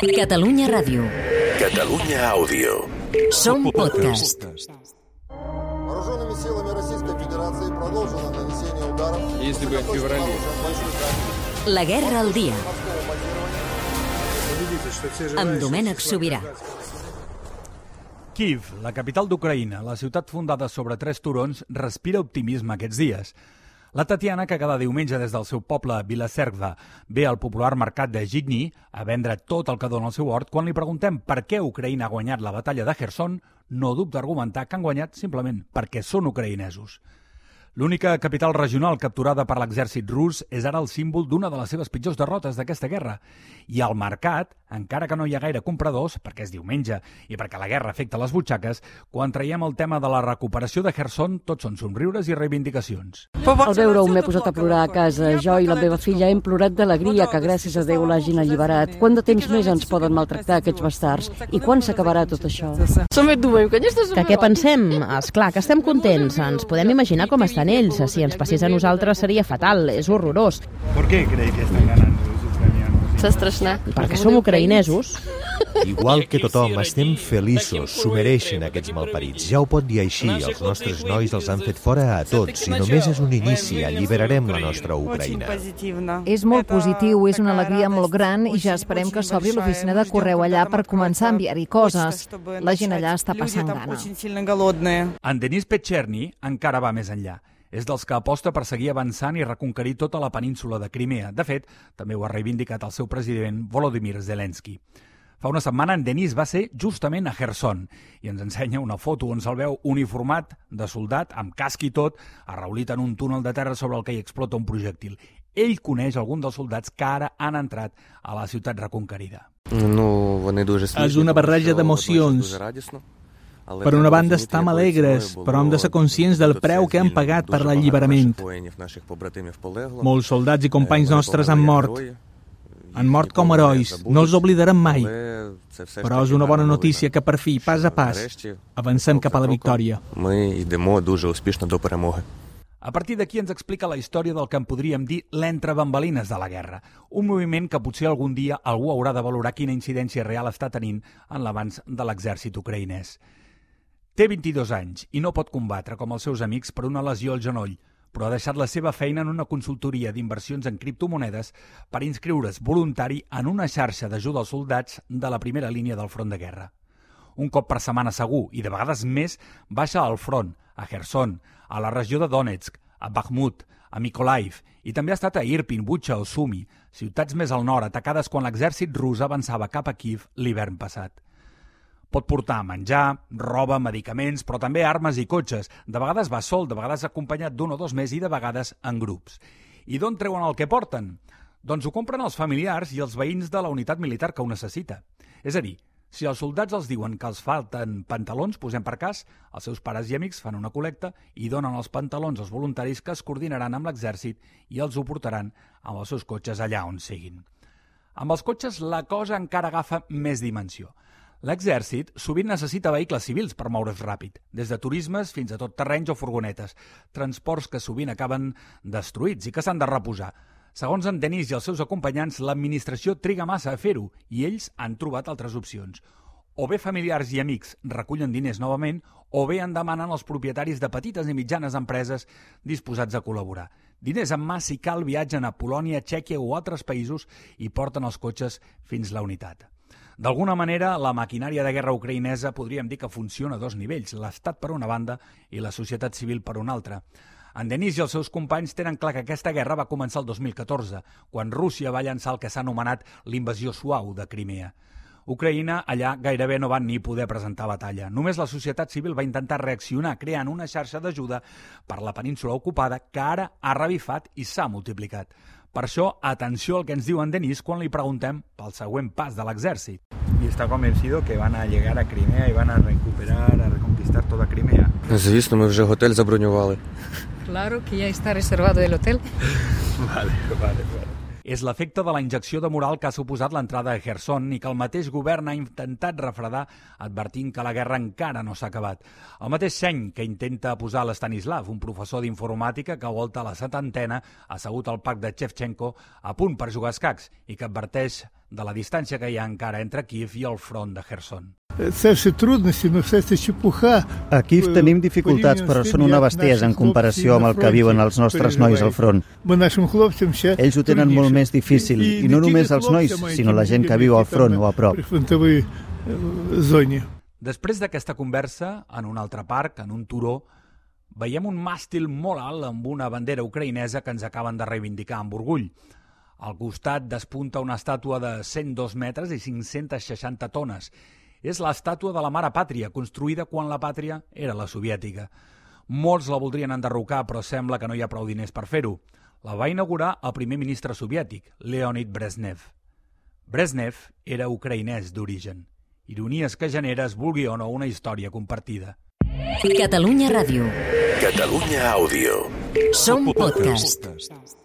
Catalunya Ràdio. Catalunya Àudio. Som podcast. Вооруженными силами Российской Федерации продолжено нанесение ударов Если бы в феврале. La guerra al dia. Amb Domènec Sobirà. Kiev, la capital d'Ucraïna, la ciutat fundada sobre tres turons, respira optimisme aquests dies. La Tatiana, que cada diumenge des del seu poble Vilacerva ve al popular mercat de Gigny a vendre tot el que dona el seu hort, quan li preguntem per què Ucraïna ha guanyat la batalla de Kherson, no dubta argumentar que han guanyat simplement perquè són ucraïnesos. L'única capital regional capturada per l'exèrcit rus és ara el símbol d'una de les seves pitjors derrotes d'aquesta guerra. I al mercat, encara que no hi ha gaire compradors, perquè és diumenge i perquè la guerra afecta les butxaques, quan traiem el tema de la recuperació de Kherson, tots són somriures i reivindicacions. Al veure-ho m'he posat a plorar a casa. Jo i la meva filla hem plorat d'alegria que gràcies a Déu l'hagin alliberat. Quant de temps més ens poden maltractar aquests bastards? I quan s'acabarà tot això? Que què pensem? És clar que estem contents. Ens podem imaginar com estan ells. Si ens passés a nosaltres seria fatal, és horrorós. ¿Por qué creéis que están ganando los ucranianos? Perquè som ucraïnesos. Igual que tothom, estem feliços, s'ho mereixen aquests malparits. Ja ho pot dir així, els nostres nois els han fet fora a tots i només és un inici, alliberarem la nostra Ucraïna. És molt positiu, és una alegria molt gran i ja esperem que s'obri l'oficina de correu allà per començar a enviar-hi coses. La gent allà està passant gana. En Denis Petcherny encara va més enllà. És dels que aposta per seguir avançant i reconquerir tota la península de Crimea. De fet, també ho ha reivindicat el seu president Volodymyr Zelensky. Fa una setmana en Denis va ser justament a Kherson i ens ensenya una foto on se'l veu uniformat de soldat, amb casc i tot, arraulit en un túnel de terra sobre el que hi explota un projectil. Ell coneix algun dels soldats que ara han entrat a la ciutat reconquerida. És una barreja d'emocions. Per una banda estem alegres, però hem de ser conscients del preu que han pagat per l'alliberament. Molts soldats i companys nostres han mort. Han mort com herois, no els oblidarem mai. Però és una bona notícia que per fi, pas a pas, avancem cap a la victòria. A partir d'aquí ens explica la història del que en podríem dir l'entre-bambalines de la guerra, un moviment que potser algun dia algú haurà de valorar quina incidència real està tenint en l'avanç de l'exèrcit ucraïnès. Té 22 anys i no pot combatre com els seus amics per una lesió al genoll, però ha deixat la seva feina en una consultoria d'inversions en criptomonedes per inscriure's voluntari en una xarxa d'ajuda als soldats de la primera línia del front de guerra. Un cop per setmana segur, i de vegades més, baixa al front, a Kherson, a la regió de Donetsk, a Bakhmut, a Mykolaiv, i també ha estat a Irpin, Butxa o Sumi, ciutats més al nord atacades quan l'exèrcit rus avançava cap a Kiev l'hivern passat. Pot portar menjar, roba, medicaments, però també armes i cotxes. De vegades va sol, de vegades acompanyat d'un o dos més i de vegades en grups. I d'on treuen el que porten? Doncs ho compren els familiars i els veïns de la unitat militar que ho necessita. És a dir, si els soldats els diuen que els falten pantalons, posem per cas, els seus pares i amics fan una col·lecta i donen els pantalons als voluntaris que es coordinaran amb l'exèrcit i els ho portaran amb els seus cotxes allà on siguin. Amb els cotxes la cosa encara agafa més dimensió. L'exèrcit sovint necessita vehicles civils per moure's ràpid, des de turismes fins a tot terrenys o furgonetes, transports que sovint acaben destruïts i que s'han de reposar. Segons en Denis i els seus acompanyants, l'administració triga massa a fer-ho i ells han trobat altres opcions. O bé familiars i amics recullen diners novament, o bé en demanen als propietaris de petites i mitjanes empreses disposats a col·laborar. Diners en mà si cal viatgen a Polònia, Txèquia o altres països i porten els cotxes fins la unitat. D'alguna manera, la maquinària de guerra ucraïnesa podríem dir que funciona a dos nivells, l'Estat per una banda i la societat civil per una altra. En Denis i els seus companys tenen clar que aquesta guerra va començar el 2014, quan Rússia va llançar el que s'ha anomenat l'invasió suau de Crimea. Ucraïna allà gairebé no van ni poder presentar batalla. Només la societat civil va intentar reaccionar creant una xarxa d'ajuda per la península ocupada que ara ha revifat i s'ha multiplicat. Per això, atenció al que ens diu en Denis quan li preguntem pel següent pas de l'exèrcit. y está convencido que van a llegar a Crimea y van a recuperar, a reconquistar toda Crimea. Звісно, ми вже готель забронювали. Claro que ya está reservado el hotel. Vale, vale, vale. és l'efecte de la injecció de moral que ha suposat l'entrada a Kherson i que el mateix govern ha intentat refredar advertint que la guerra encara no s'ha acabat. El mateix seny que intenta posar l'Estanislav, un professor d'informàtica que volta la setantena assegut al parc de Chevchenko a punt per jugar a escacs i que adverteix de la distància que hi ha encara entre Kiev i el front de Kherson. Aquí tenim dificultats, però són una bestiesa en comparació amb el que viuen els nostres nois al front. Ells ho tenen molt més difícil, i no només els nois, sinó la gent que viu al front o a prop. Després d'aquesta conversa, en un altre parc, en un turó, veiem un màstil molt alt amb una bandera ucraïnesa que ens acaben de reivindicar amb orgull. Al costat despunta una estàtua de 102 metres i 560 tones és l'estàtua de la mare pàtria, construïda quan la pàtria era la soviètica. Molts la voldrien enderrocar, però sembla que no hi ha prou diners per fer-ho. La va inaugurar el primer ministre soviètic, Leonid Brezhnev. Brezhnev era ucraïnès d'origen. Ironies que genera, es vulgui o no, una història compartida. Catalunya Ràdio. Catalunya Àudio. Som podcast.